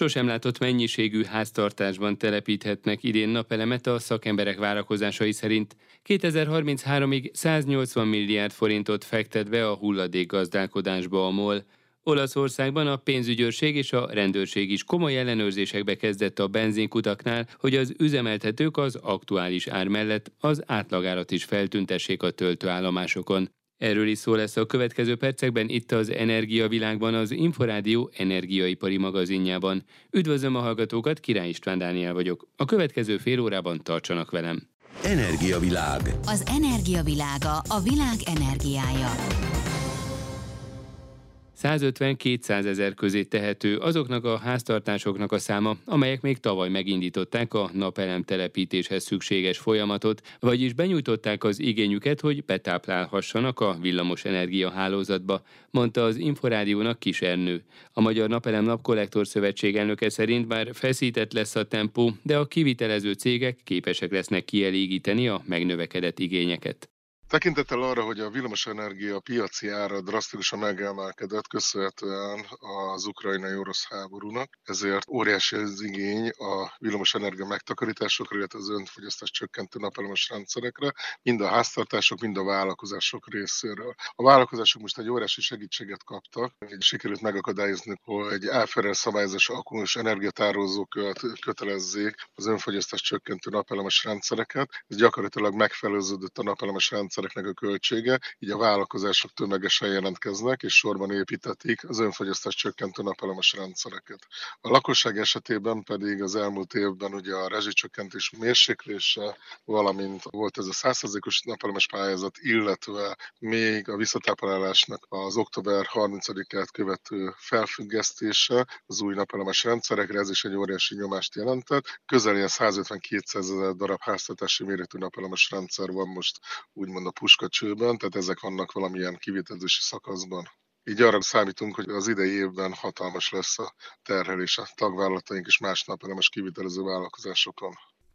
Sosem látott mennyiségű háztartásban telepíthetnek idén napelemet a szakemberek várakozásai szerint. 2033-ig 180 milliárd forintot fektet be a hulladék gazdálkodásba a MOL. Olaszországban a pénzügyőrség és a rendőrség is komoly ellenőrzésekbe kezdett a benzinkutaknál, hogy az üzemeltetők az aktuális ár mellett az átlagárat is feltüntessék a töltőállomásokon. Erről is szó lesz a következő percekben itt az Energiavilágban, az Inforádió energiaipari magazinjában. Üdvözlöm a hallgatókat, Király István Dániel vagyok. A következő fél órában tartsanak velem. Energiavilág. Az energiavilága a világ energiája. 150-200 ezer közé tehető azoknak a háztartásoknak a száma, amelyek még tavaly megindították a napelem telepítéshez szükséges folyamatot, vagyis benyújtották az igényüket, hogy betáplálhassanak a villamos energia hálózatba, mondta az Inforádiónak Kisernő. A Magyar Napelem Napkollektor Szövetség elnöke szerint bár feszített lesz a tempó, de a kivitelező cégek képesek lesznek kielégíteni a megnövekedett igényeket. Tekintettel arra, hogy a villamosenergia piaci ára drasztikusan megemelkedett köszönhetően az ukrajnai orosz háborúnak, ezért óriási az igény a villamosenergia megtakarításokra, illetve az önfogyasztás csökkentő napelemes rendszerekre, mind a háztartások, mind a vállalkozások részéről. A vállalkozások most egy óriási segítséget kaptak, hogy sikerült megakadályozni, hogy elferel szabályozás alkalmas energiatározók kötelezzék az önfogyasztás csökkentő napelemes rendszereket. Ez gyakorlatilag megfelelőződött a napelemes rendszer rendszereknek a költsége, így a vállalkozások tömegesen jelentkeznek, és sorban építetik az önfogyasztás csökkentő napelemes rendszereket. A lakosság esetében pedig az elmúlt évben ugye a rezsicsökkentés mérséklése, valamint volt ez a 100%-os napelemes pályázat, illetve még a visszatáplálásnak az október 30-át követő felfüggesztése az új napelemes rendszerekre, ez is egy óriási nyomást jelentett. Közel ilyen 150-200 ezer darab háztartási méretű napelemes rendszer van most úgymond a puskacsőben, tehát ezek vannak valamilyen kivitelezési szakaszban. Így arra számítunk, hogy az idei évben hatalmas lesz a terhelés a tagvállalataink és más napelemes kivitelező vállalkozásokon.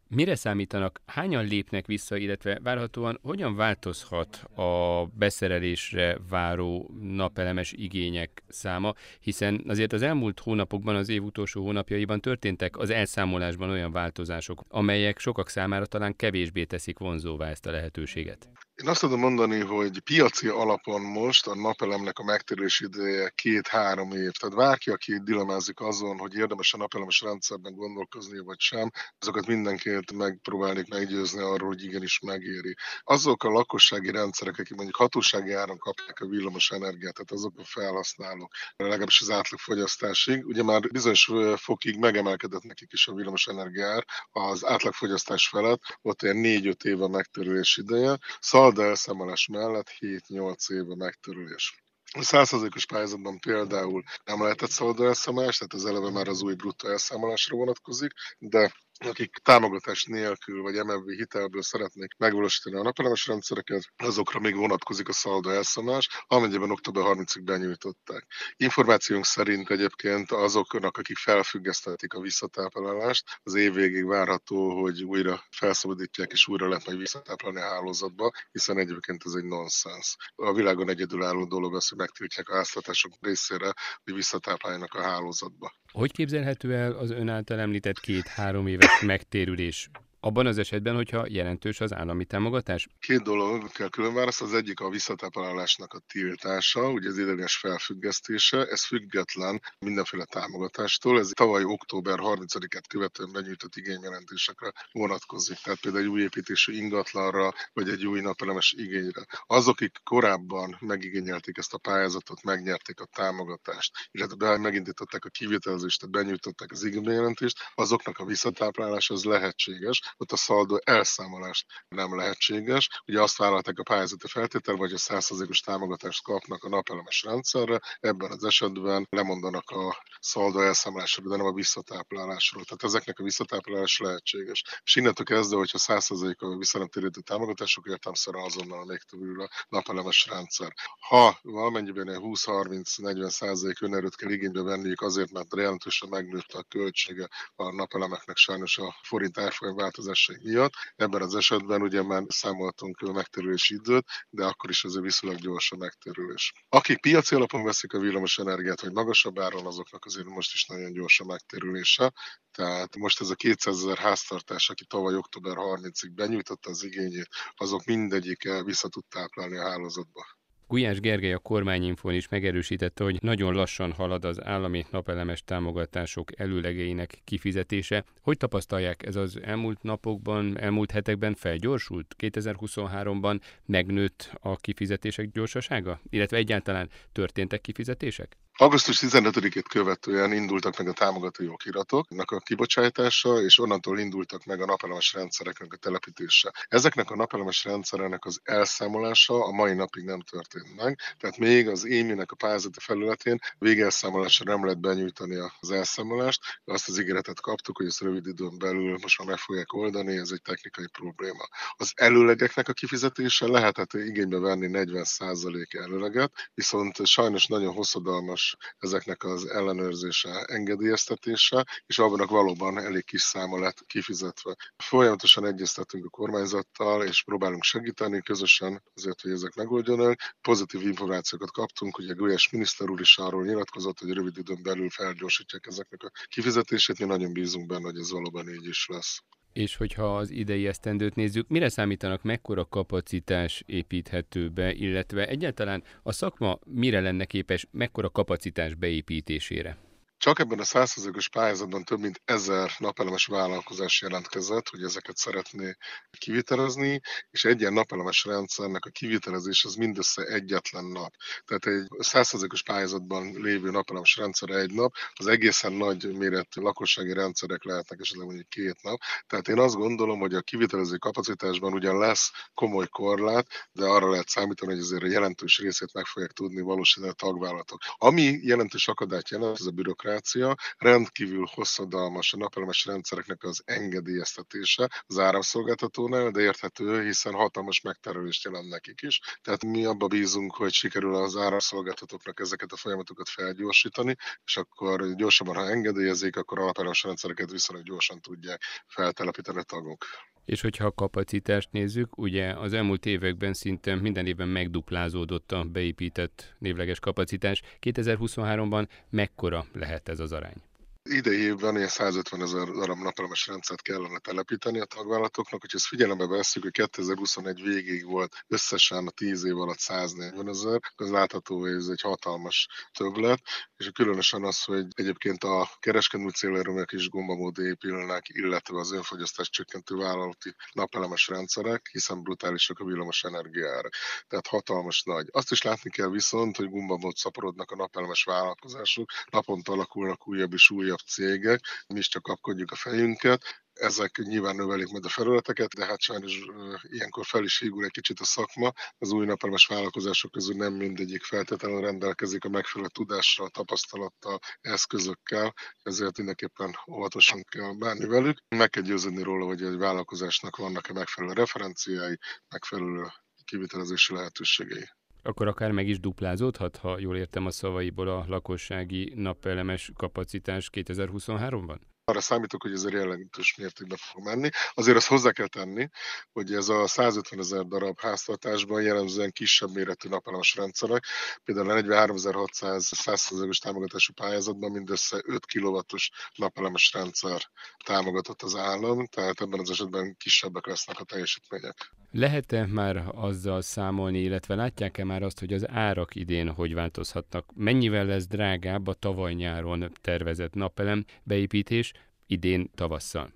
Mire számítanak, hányan lépnek vissza, illetve várhatóan hogyan változhat a beszerelésre váró napelemes igények száma, hiszen azért az elmúlt hónapokban, az év utolsó hónapjaiban történtek az elszámolásban olyan változások, amelyek sokak számára talán kevésbé teszik vonzóvá ezt a lehetőséget. Én azt tudom mondani, hogy piaci alapon most a napelemnek a megtérülési ideje két-három év. Tehát bárki, aki dilemázik azon, hogy érdemes a napelemes rendszerben gondolkozni, vagy sem, azokat mindenkit megpróbálnék meggyőzni arról, hogy igenis megéri. Azok a lakossági rendszerek, akik mondjuk hatósági áron kapják a villamos energiát, tehát azok a felhasználók, legalábbis az átlagfogyasztásig, ugye már bizonyos fokig megemelkedett nekik is a villamos energiár az átlagfogyasztás felett, ott ilyen 4-5 év a megtérülési ideje. Szóval Szalda elszámolás mellett 7-8 éve megtörülés. A százszerzékos pályázatban például nem lehetett szalda elszámolás, tehát az eleve már az új bruttó elszámolásra vonatkozik, de akik támogatás nélkül vagy MFB hitelből szeretnék megvalósítani a napelemes rendszereket, azokra még vonatkozik a szalda elszámolás, amennyiben október 30-ig benyújtották. Információnk szerint egyébként azoknak, akik felfüggesztették a visszatáplálást, az év végig várható, hogy újra felszabadítják és újra lehet majd visszatáplálni a hálózatba, hiszen egyébként ez egy nonsens. A világon egyedülálló dolog az, hogy megtiltják a háztatások részére, hogy visszatápláljanak a hálózatba. Hogy képzelhető el az ön által említett két-három éves megtérülés? Abban az esetben, hogyha jelentős az állami támogatás? Két dolog kell külön választ. Az egyik a visszatáplálásnak a tiltása, ugye az idegenes felfüggesztése. Ez független mindenféle támogatástól. Ez tavaly október 30-át követően benyújtott igényjelentésekre vonatkozik. Tehát például egy új építésű ingatlanra, vagy egy új napelemes igényre. Azok, akik korábban megigényelték ezt a pályázatot, megnyerték a támogatást, illetve megindították a kivitelezést, benyújtották az igényjelentést, azoknak a visszatáplálása az lehetséges ott a szaldó elszámolást nem lehetséges. Ugye azt vállalták a pályázati feltétel, vagy a 100%-os támogatást kapnak a napelemes rendszerre, ebben az esetben lemondanak a szaldó elszámolásról, de nem a visszatáplálásról. Tehát ezeknek a visszatáplálás lehetséges. És innentől kezdve, hogyha 100% a visszanemtérítő támogatások értelmszerűen azonnal még többül a napelemes rendszer. Ha valamennyiben 20-30-40 százalék önerőt kell igénybe venniük azért, mert jelentősen megnőtt a költsége a napelemeknek sajnos a forint árfolyam klímaváltozásai miatt. Ebben az esetben ugye már számoltunk megterülési időt, de akkor is egy viszonylag gyors a megterülés. Akik piaci alapon veszik a villamos energiát, vagy magasabb áron, azoknak azért most is nagyon gyors a megterülése. Tehát most ez a 200 ezer háztartás, aki tavaly október 30-ig benyújtotta az igényét, azok mindegyike vissza tud táplálni a hálózatba. Gulyás Gergely a kormányinfón is megerősítette, hogy nagyon lassan halad az állami napelemes támogatások előlegeinek kifizetése. Hogy tapasztalják ez az elmúlt napokban, elmúlt hetekben felgyorsult? 2023-ban megnőtt a kifizetések gyorsasága? Illetve egyáltalán történtek kifizetések? Augusztus 15-ét követően indultak meg a támogató okiratoknak a kibocsátása, és onnantól indultak meg a napelemes rendszereknek a telepítése. Ezeknek a napelemes rendszereknek az elszámolása a mai napig nem történt meg, tehát még az éminek a pályázati felületén végelszámolásra nem lehet benyújtani az elszámolást, azt az ígéretet kaptuk, hogy ezt rövid időn belül most már meg fogják oldani, ez egy technikai probléma. Az előlegeknek a kifizetése lehetett igénybe venni 40% előleget, viszont sajnos nagyon hosszadalmas ezeknek az ellenőrzése, engedélyeztetése, és abban valóban elég kis száma lett kifizetve. Folyamatosan egyeztetünk a kormányzattal, és próbálunk segíteni közösen azért, hogy ezek megoldjanak. Pozitív információkat kaptunk, ugye Gulyás miniszter úr is arról nyilatkozott, hogy rövid időn belül felgyorsítják ezeknek a kifizetését. Mi nagyon bízunk benne, hogy ez valóban így is lesz. És hogyha az idei esztendőt nézzük, mire számítanak, mekkora kapacitás építhető be, illetve egyáltalán a szakma mire lenne képes, mekkora kapacitás beépítésére? Csak ebben a 100%-os pályázatban több mint ezer napelemes vállalkozás jelentkezett, hogy ezeket szeretné kivitelezni, és egy ilyen napelemes rendszernek a kivitelezés az mindössze egyetlen nap. Tehát egy 100%-os pályázatban lévő napelemes rendszer egy nap, az egészen nagy méretű lakossági rendszerek lehetnek esetleg mondjuk két nap. Tehát én azt gondolom, hogy a kivitelező kapacitásban ugyan lesz komoly korlát, de arra lehet számítani, hogy azért a jelentős részét meg fogják tudni valósítani a tagvállalatok. Ami jelentős akadályt jelent, ez a bürokrácia, bürokrácia, rendkívül hosszadalmas a napelemes rendszereknek az engedélyeztetése az áramszolgáltatónál, de érthető, hiszen hatalmas megterelést jelent nekik is. Tehát mi abba bízunk, hogy sikerül az áramszolgáltatóknak ezeket a folyamatokat felgyorsítani, és akkor gyorsabban, ha engedélyezik, akkor a napelemes rendszereket viszonylag gyorsan tudják feltelepíteni a tagok. És hogyha a kapacitást nézzük, ugye az elmúlt években szinte minden évben megduplázódott a beépített névleges kapacitás. 2023-ban mekkora lehet ez az arány? Idei évben ilyen 150 ezer darab napelemes rendszert kellene telepíteni a tagvállalatoknak, hogy ezt figyelembe veszük, hogy 2021 végéig volt összesen a 10 év alatt 140 ezer, az látható, hogy ez egy hatalmas többlet, és különösen az, hogy egyébként a kereskedő célerőműek is gombamód épülnek, illetve az önfogyasztás csökkentő vállalati napelemes rendszerek, hiszen brutálisak a villamos energiára. Tehát hatalmas nagy. Azt is látni kell viszont, hogy gombamód szaporodnak a napelemes vállalkozások, naponta alakulnak újabb és újabb újabb cégek, mi is csak kapkodjuk a fejünket, ezek nyilván növelik majd a felületeket, de hát sajnos ilyenkor fel is egy kicsit a szakma. Az új napelemes vállalkozások közül nem mindegyik feltétlenül rendelkezik a megfelelő tudással, tapasztalattal, eszközökkel, ezért mindenképpen óvatosan kell bánni velük. Meg kell győződni róla, hogy egy vállalkozásnak vannak-e megfelelő referenciái, megfelelő kivitelezési lehetőségei akkor akár meg is duplázódhat, ha jól értem a szavaiból a lakossági napelemes kapacitás 2023-ban? arra számítok, hogy ez a jelentős mértékben fog menni. Azért azt hozzá kell tenni, hogy ez a 150 ezer darab háztartásban jellemzően kisebb méretű napelemes rendszerek, például a 43.600 100%-os támogatású pályázatban mindössze 5 kW-os napelemes rendszer támogatott az állam, tehát ebben az esetben kisebbek lesznek a teljesítmények. Lehet-e már azzal számolni, illetve látják-e már azt, hogy az árak idén hogy változhatnak? Mennyivel lesz drágább a tavaly nyáron tervezett napelem beépítés idén tavasszal?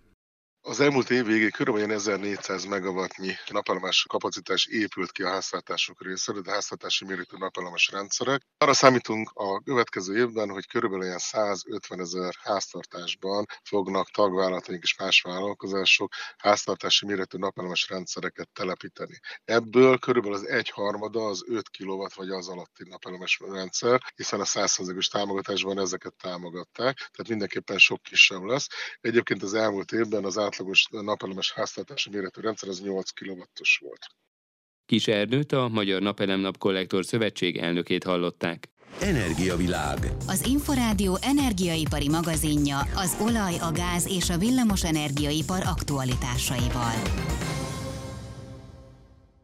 Az elmúlt év végén kb. 1400 megawattnyi napelemes kapacitás épült ki a háztartások részére, de háztartási méretű napelemes rendszerek. Arra számítunk a következő évben, hogy kb. 150 ezer háztartásban fognak tagvállalataink és más vállalkozások háztartási méretű napelemes rendszereket telepíteni. Ebből kb. az egyharmada az 5 kW vagy az alatti napelemes rendszer, hiszen a 100%-os támogatásban ezeket támogatták, tehát mindenképpen sok kisebb lesz. Egyébként az elmúlt évben az átlagos napelemes háztartási méretű rendszer az 8 kW-os volt. Kis Ernőt, a Magyar Napelem Kollektor Szövetség elnökét hallották. Energiavilág. Az Inforádió energiaipari magazinja az olaj, a gáz és a villamos energiaipar aktualitásaival.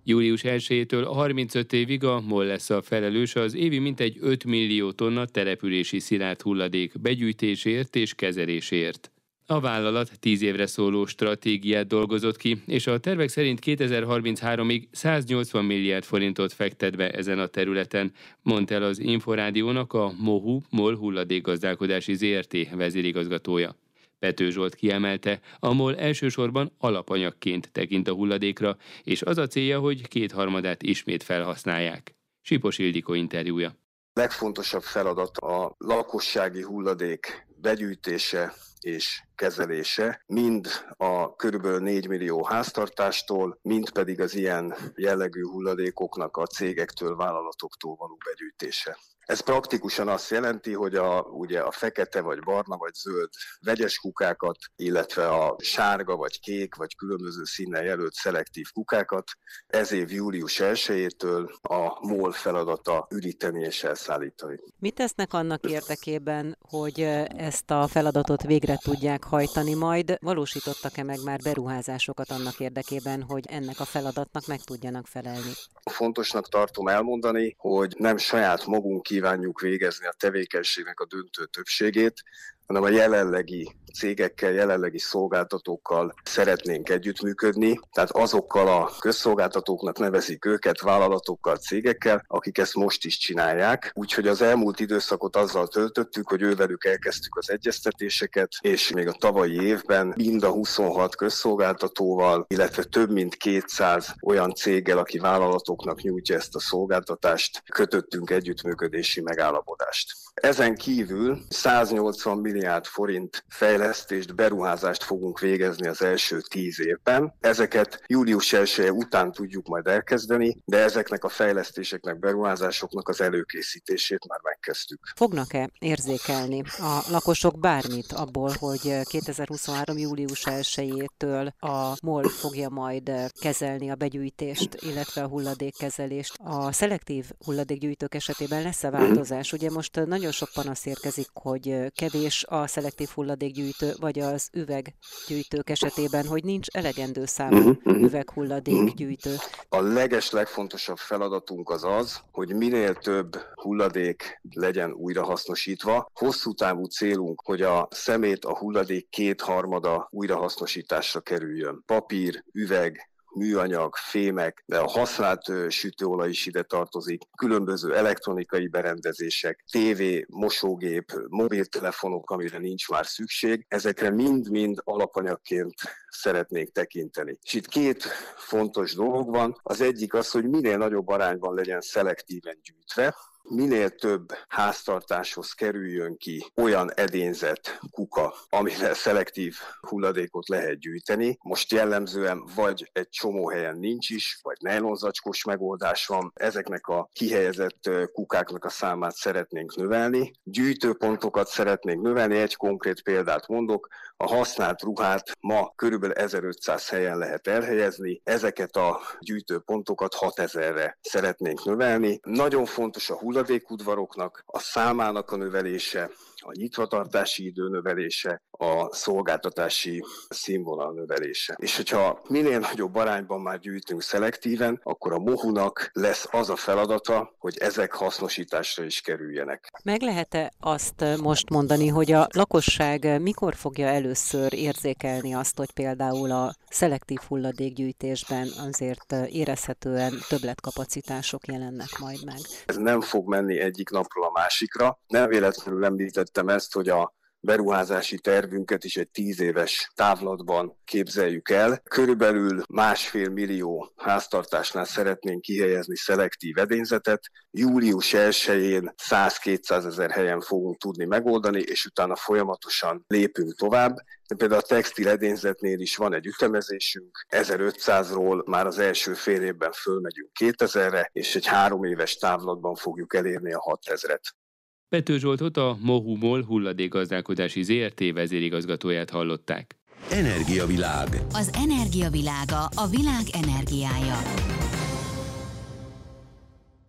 Július 1-től 35 évig a MOL lesz a felelős az évi mintegy 5 millió tonna települési szilárd hulladék begyűjtésért és kezelésért. A vállalat 10 évre szóló stratégiát dolgozott ki, és a tervek szerint 2033-ig 180 milliárd forintot fektet be ezen a területen, mondta el az Inforádiónak a MOHU MOL hulladékgazdálkodási ZRT vezérigazgatója. Pető Zsolt kiemelte, a MOL elsősorban alapanyagként tekint a hulladékra, és az a célja, hogy kétharmadát ismét felhasználják. Sipos Ildikó interjúja. Legfontosabb feladat a lakossági hulladék begyűjtése és kezelése, mind a körülbelül 4 millió háztartástól, mind pedig az ilyen jellegű hulladékoknak a cégektől, vállalatoktól való begyűjtése. Ez praktikusan azt jelenti, hogy a, ugye a fekete vagy barna vagy zöld vegyes kukákat, illetve a sárga vagy kék vagy különböző színnel jelölt szelektív kukákat ez év július 1-től a MOL feladata üríteni és elszállítani. Mit tesznek annak érdekében, hogy ezt a feladatot végre tudják hajtani majd? Valósítottak-e meg már beruházásokat annak érdekében, hogy ennek a feladatnak meg tudjanak felelni? Fontosnak tartom elmondani, hogy nem saját magunk kívánjuk végezni a tevékenységnek a döntő többségét, hanem a jelenlegi cégekkel, jelenlegi szolgáltatókkal szeretnénk együttműködni, tehát azokkal a közszolgáltatóknak nevezik őket, vállalatokkal, cégekkel, akik ezt most is csinálják. Úgyhogy az elmúlt időszakot azzal töltöttük, hogy ővelük elkezdtük az egyeztetéseket, és még a tavalyi évben mind a 26 közszolgáltatóval, illetve több mint 200 olyan céggel, aki vállalatoknak nyújtja ezt a szolgáltatást, kötöttünk együttműködési megállapodást. Ezen kívül 180 milliárd forint fejlesztést, beruházást fogunk végezni az első tíz évben. Ezeket július 1 után tudjuk majd elkezdeni, de ezeknek a fejlesztéseknek, beruházásoknak az előkészítését már megkezdtük. Fognak-e érzékelni a lakosok bármit abból, hogy 2023. július 1-től a MOL fogja majd kezelni a begyűjtést, illetve a hulladékkezelést? A szelektív hulladékgyűjtők esetében lesz-e változás? Ugye most nagyon sok panasz érkezik, hogy kevés a szelektív hulladékgyűjtő, vagy az üveggyűjtők esetében, hogy nincs elegendő számú mhm, mhm. üveghulladékgyűjtő. A leges legfontosabb feladatunk az az, hogy minél több hulladék legyen újrahasznosítva. Hosszú távú célunk, hogy a szemét, a hulladék kétharmada újrahasznosításra kerüljön. Papír, üveg, műanyag, fémek, de a használt sütőolaj is ide tartozik, különböző elektronikai berendezések, tévé, mosógép, mobiltelefonok, amire nincs már szükség, ezekre mind-mind alapanyagként szeretnék tekinteni. És itt két fontos dolog van. Az egyik az, hogy minél nagyobb arányban legyen szelektíven gyűjtve, minél több háztartáshoz kerüljön ki olyan edényzet, kuka, amivel szelektív hulladékot lehet gyűjteni. Most jellemzően vagy egy csomó helyen nincs is, vagy nejlonzacskos megoldás van. Ezeknek a kihelyezett kukáknak a számát szeretnénk növelni. Gyűjtőpontokat szeretnénk növelni. Egy konkrét példát mondok. A használt ruhát ma körülbelül 1500 helyen lehet elhelyezni. Ezeket a gyűjtőpontokat 6000-re szeretnénk növelni. Nagyon fontos a hulladék hulladékudvaroknak a számának a növelése, a nyitvatartási idő növelése, a szolgáltatási színvonal növelése. És hogyha minél nagyobb arányban már gyűjtünk szelektíven, akkor a mohunak lesz az a feladata, hogy ezek hasznosításra is kerüljenek. Meg lehet-e azt most mondani, hogy a lakosság mikor fogja először érzékelni azt, hogy például a szelektív hulladékgyűjtésben azért érezhetően többletkapacitások jelennek majd meg? Ez nem fog menni egyik napról a másikra. Nem véletlenül említettem ezt, hogy a beruházási tervünket is egy tíz éves távlatban képzeljük el. Körülbelül másfél millió háztartásnál szeretnénk kihelyezni szelektív edényzetet. Július 1-én 100-200 ezer helyen fogunk tudni megoldani, és utána folyamatosan lépünk tovább. De például a textil edényzetnél is van egy ütemezésünk, 1500-ról már az első fél évben fölmegyünk 2000-re, és egy három éves távlatban fogjuk elérni a 6000-et. Pető Zsoltot a Mohumol hulladékgazdálkodási ZRT vezérigazgatóját hallották. Energiavilág. Az energiavilága a világ energiája.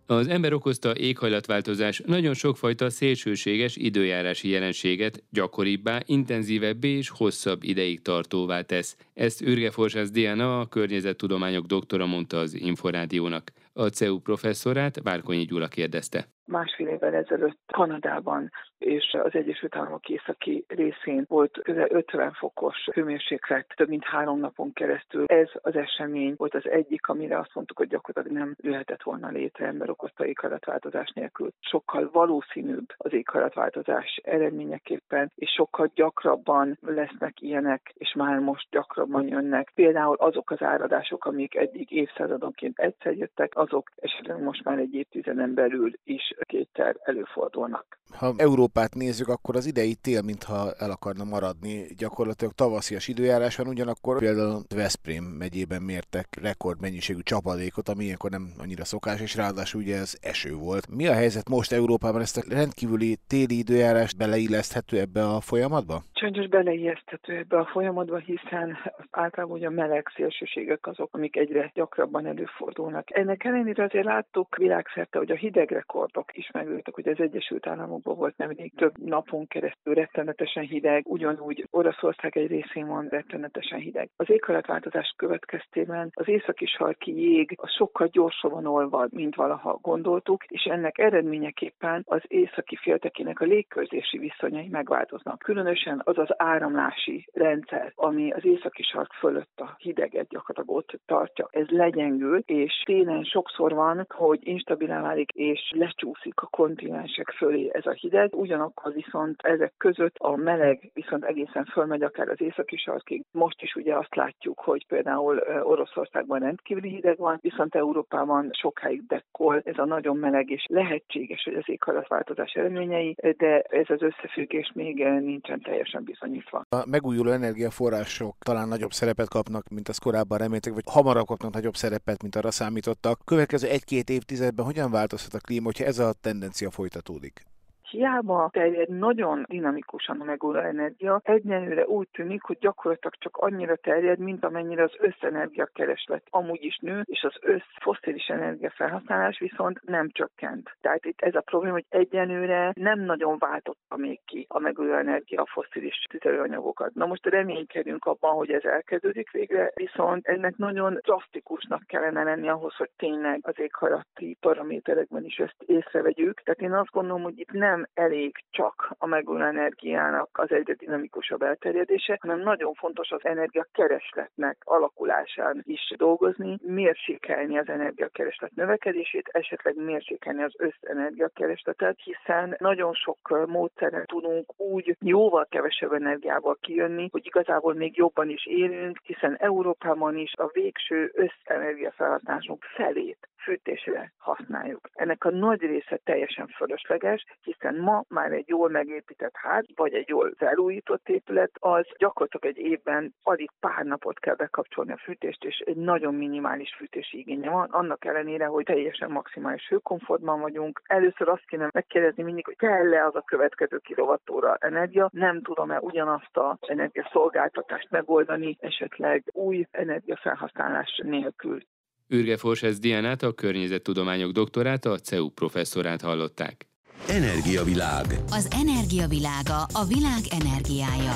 Az ember okozta éghajlatváltozás nagyon sokfajta szélsőséges időjárási jelenséget gyakoribbá, intenzívebbé és hosszabb ideig tartóvá tesz. Ezt Ürge Forsász Diana, a környezettudományok doktora mondta az Inforádiónak. A CEU professzorát Várkonyi Gyula kérdezte másfél évvel ezelőtt Kanadában és az Egyesült Államok északi részén volt közel 50 fokos hőmérséklet több mint három napon keresztül. Ez az esemény volt az egyik, amire azt mondtuk, hogy gyakorlatilag nem jöhetett volna létre ember okozta éghajlatváltozás nélkül. Sokkal valószínűbb az éghajlatváltozás eredményeképpen, és sokkal gyakrabban lesznek ilyenek, és már most gyakrabban jönnek. Például azok az áradások, amik eddig évszázadonként egyszer jöttek, azok esetleg most már egy évtizeden belül is kétszer előfordulnak. Ha Európát nézzük, akkor az idei tél, mintha el akarna maradni. Gyakorlatilag tavaszias időjárás van, ugyanakkor például Veszprém megyében mértek rekordmennyiségű csapadékot, ami ilyenkor nem annyira szokás, és ráadásul ugye ez eső volt. Mi a helyzet most Európában? Ezt a rendkívüli téli időjárás beleilleszthető ebbe a folyamatba? Sajnos beleilleszthető ebbe a folyamatba, hiszen általában ugye a meleg szélsőségek azok, amik egyre gyakrabban előfordulnak. Ennek ellenére azért láttuk világszerte, hogy a hideg rekordok is megültek, hogy az Egyesült Államokban volt nemrég több napon keresztül rettenetesen hideg, ugyanúgy Oroszország egy részén van rettenetesen hideg. Az éghajlatváltozás következtében az északi sarki jég a sokkal gyorsabban olvad, mint valaha gondoltuk, és ennek eredményeképpen az északi féltekének a légkörzési viszonyai megváltoznak. Különösen az az áramlási rendszer, ami az északi sark fölött a hideget gyakorlatilag ott tartja. Ez legyengül, és télen sokszor van, hogy instabilá válik és lecsúszik a kontinensek fölé ez a hideg, ugyanakkor viszont ezek között a meleg viszont egészen fölmegy akár az északi sarkig. Most is ugye azt látjuk, hogy például Oroszországban rendkívüli hideg van, viszont Európában sokáig dekkol ez a nagyon meleg, és lehetséges, hogy az éghajlatváltozás eredményei, de ez az összefüggés még nincsen teljesen bizonyítva. A megújuló energiaforrások talán nagyobb szerepet kapnak, mint az korábban reméltek, vagy hamarabb kapnak nagyobb szerepet, mint arra számítottak. Következő egy-két évtizedben hogyan változhat a klíma, hogyha ez a tendencia folytatódik? Hiába terjed nagyon dinamikusan a megújuló energia, egyenlőre úgy tűnik, hogy gyakorlatilag csak annyira terjed, mint amennyire az összenergia kereslet amúgy is nő, és az össz fosszilis energia felhasználás viszont nem csökkent. Tehát itt ez a probléma, hogy egyenlőre nem nagyon váltotta még ki a megújuló energia a fosszilis tüzelőanyagokat. Na most reménykedünk abban, hogy ez elkezdődik végre, viszont ennek nagyon drasztikusnak kellene lenni ahhoz, hogy tényleg az éghajlati paraméterekben is ezt észrevegyük. Tehát én azt gondolom, hogy itt nem nem elég csak a megújuló energiának az egyre dinamikusabb elterjedése, hanem nagyon fontos az energiakeresletnek alakulásán is dolgozni, mérsékelni az energiakereslet növekedését, esetleg mérsékelni az összenergiakeresletet, hiszen nagyon sok módszerrel tudunk úgy jóval kevesebb energiával kijönni, hogy igazából még jobban is élünk, hiszen Európában is a végső összenergiafelhasználásunk felét fűtésre használjuk. Ennek a nagy része teljesen fölösleges, hiszen ma már egy jól megépített ház, vagy egy jól felújított épület, az gyakorlatilag egy évben alig pár napot kell bekapcsolni a fűtést, és egy nagyon minimális fűtési igénye van, annak ellenére, hogy teljesen maximális hőkomfortban vagyunk. Először azt kéne megkérdezni mindig, hogy kell-e az a következő kilovattóra energia, nem tudom-e ugyanazt az energiaszolgáltatást megoldani, esetleg új energiafelhasználás nélkül. Ürge Forsesz Diánát, a környezettudományok doktorát, a CEU professzorát hallották. Energiavilág. Az energiavilága a világ energiája.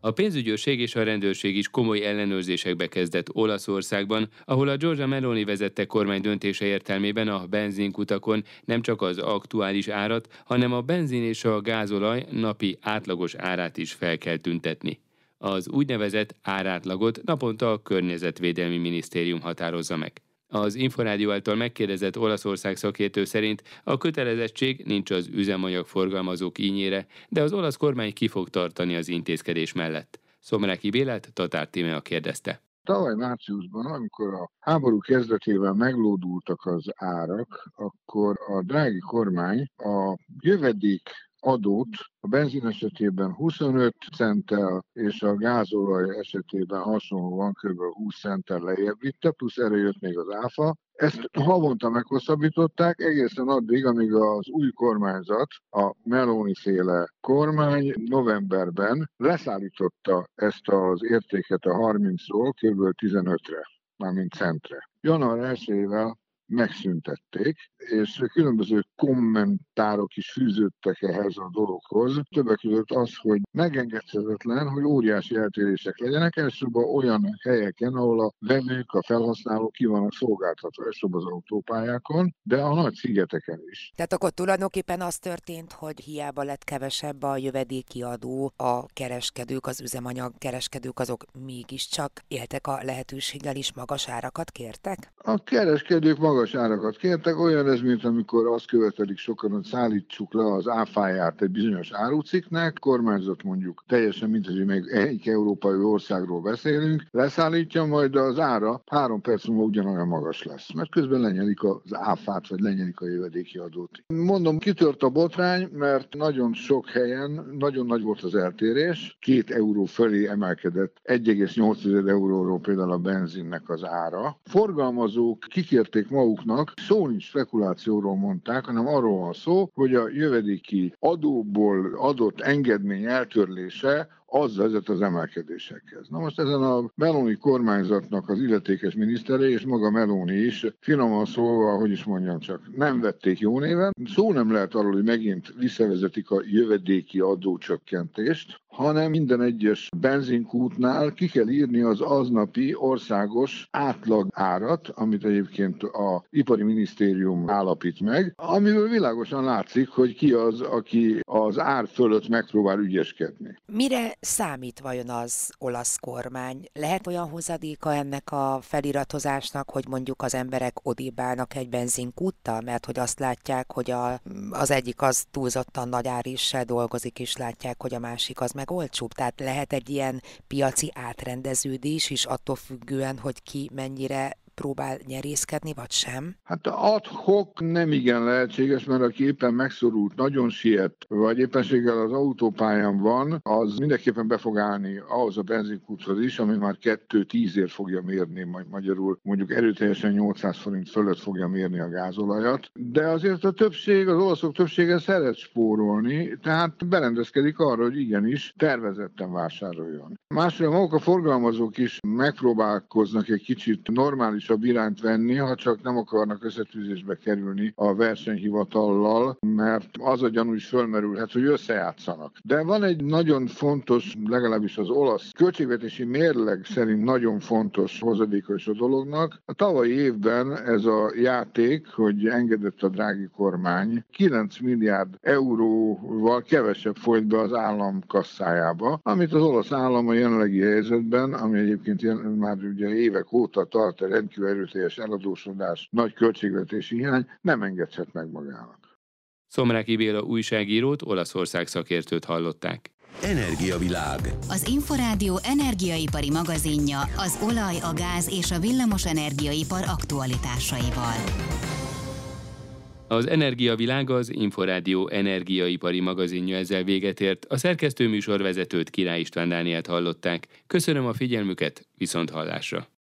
A pénzügyőrség és a rendőrség is komoly ellenőrzésekbe kezdett Olaszországban, ahol a Giorgia Meloni vezette kormány döntése értelmében a benzinkutakon nem csak az aktuális árat, hanem a benzin és a gázolaj napi átlagos árát is fel kell tüntetni. Az úgynevezett árátlagot naponta a Környezetvédelmi Minisztérium határozza meg. Az Inforádió által megkérdezett Olaszország szakértő szerint a kötelezettség nincs az üzemanyag forgalmazók ínyére, de az olasz kormány ki fog tartani az intézkedés mellett. Szomráki Bélát Tatár Tímea kérdezte. Tavaly márciusban, amikor a háború kezdetével meglódultak az árak, akkor a drági kormány a jövedék adót a benzin esetében 25 centtel és a gázolaj esetében hasonlóan kb. 20 centtel lejjebb vitte, plusz erre jött még az áfa. Ezt havonta meghosszabbították egészen addig, amíg az új kormányzat, a Meloni féle kormány novemberben leszállította ezt az értéket a 30-ról kb. 15-re mármint centre. január 1-ével megszüntették, és különböző kommentárok is fűződtek ehhez a dologhoz. Többek között az, hogy megengedhetetlen, hogy óriási eltérések legyenek, elsősorban olyan helyeken, ahol a vevők, a felhasználók ki vannak szolgáltatva, elsősorban az autópályákon, de a nagy szigeteken is. Tehát akkor tulajdonképpen az történt, hogy hiába lett kevesebb a jövedéki adó, a kereskedők, az üzemanyag kereskedők, azok mégiscsak éltek a lehetőséggel is magas árakat kértek? A kereskedők magas árakat kértek, olyan ez, mint amikor azt követelik sokan, hogy szállítsuk le az áfáját egy bizonyos áruciknek, kormányzat mondjuk teljesen, mint hogy még egy európai országról beszélünk, leszállítja, majd az ára három perc múlva ugyanolyan magas lesz, mert közben lenyelik az áfát, vagy lenyelik a jövedéki adót. Mondom, kitört a botrány, mert nagyon sok helyen nagyon nagy volt az eltérés, két euró fölé emelkedett 1,8 euróról például a benzinnek az ára. Forgalmazók kikérték maguknak, szó nincs spekulációról mondták, hanem arról van szó, hogy a jövedéki adóból adott engedmény eltörlése az vezet az emelkedésekhez. Na most ezen a Meloni kormányzatnak az illetékes minisztere, és maga Meloni is, finoman szólva, hogy is mondjam csak, nem vették jó néven. Szó nem lehet arról, hogy megint visszavezetik a jövedéki adócsökkentést, hanem minden egyes benzinkútnál ki kell írni az aznapi országos átlag árat, amit egyébként a ipari minisztérium állapít meg, amiből világosan látszik, hogy ki az, aki az ár fölött megpróbál ügyeskedni. Mire számít vajon az olasz kormány? Lehet olyan hozadéka ennek a feliratozásnak, hogy mondjuk az emberek odébálnak egy benzinkúttal, mert hogy azt látják, hogy a, az egyik az túlzottan nagy árissel dolgozik, és látják, hogy a másik az meg olcsóbb. Tehát lehet egy ilyen piaci átrendeződés is attól függően, hogy ki mennyire próbál nyerészkedni, vagy sem? Hát adhok nem igen lehetséges, mert aki éppen megszorult, nagyon siet, vagy éppenséggel az autópályán van, az mindenképpen be fog állni ahhoz a benzinkúthoz is, ami már 2-10 ér fogja mérni, magyarul mondjuk erőteljesen 800 forint fölött fogja mérni a gázolajat. De azért a többség, az olaszok többsége szeret spórolni, tehát berendezkedik arra, hogy igenis tervezetten vásároljon. Másrészt maguk a forgalmazók is megpróbálkoznak egy kicsit normális normálisabb irányt venni, ha csak nem akarnak összetűzésbe kerülni a versenyhivatallal, mert az a gyanú is fölmerülhet, hogy összejátszanak. De van egy nagyon fontos, legalábbis az olasz költségvetési mérleg szerint nagyon fontos hozadéka is a dolognak. A tavalyi évben ez a játék, hogy engedett a drági kormány, 9 milliárd euróval kevesebb folyt be az állam kasszájába, amit az olasz állam a jelenlegi helyzetben, ami egyébként már ugye évek óta tart egy rendkívül erőteljes eladósodás, nagy költségvetési hiány nem engedhet meg magának. Szomráki Béla újságírót, Olaszország szakértőt hallották. Energiavilág. Az Inforádió energiaipari magazinja az olaj, a gáz és a villamos energiaipar aktualitásaival. Az Energiavilág az Inforádió energiaipari magazinja ezzel véget ért. A szerkesztőműsor vezetőt Király István Dánielt hallották. Köszönöm a figyelmüket, viszont hallásra.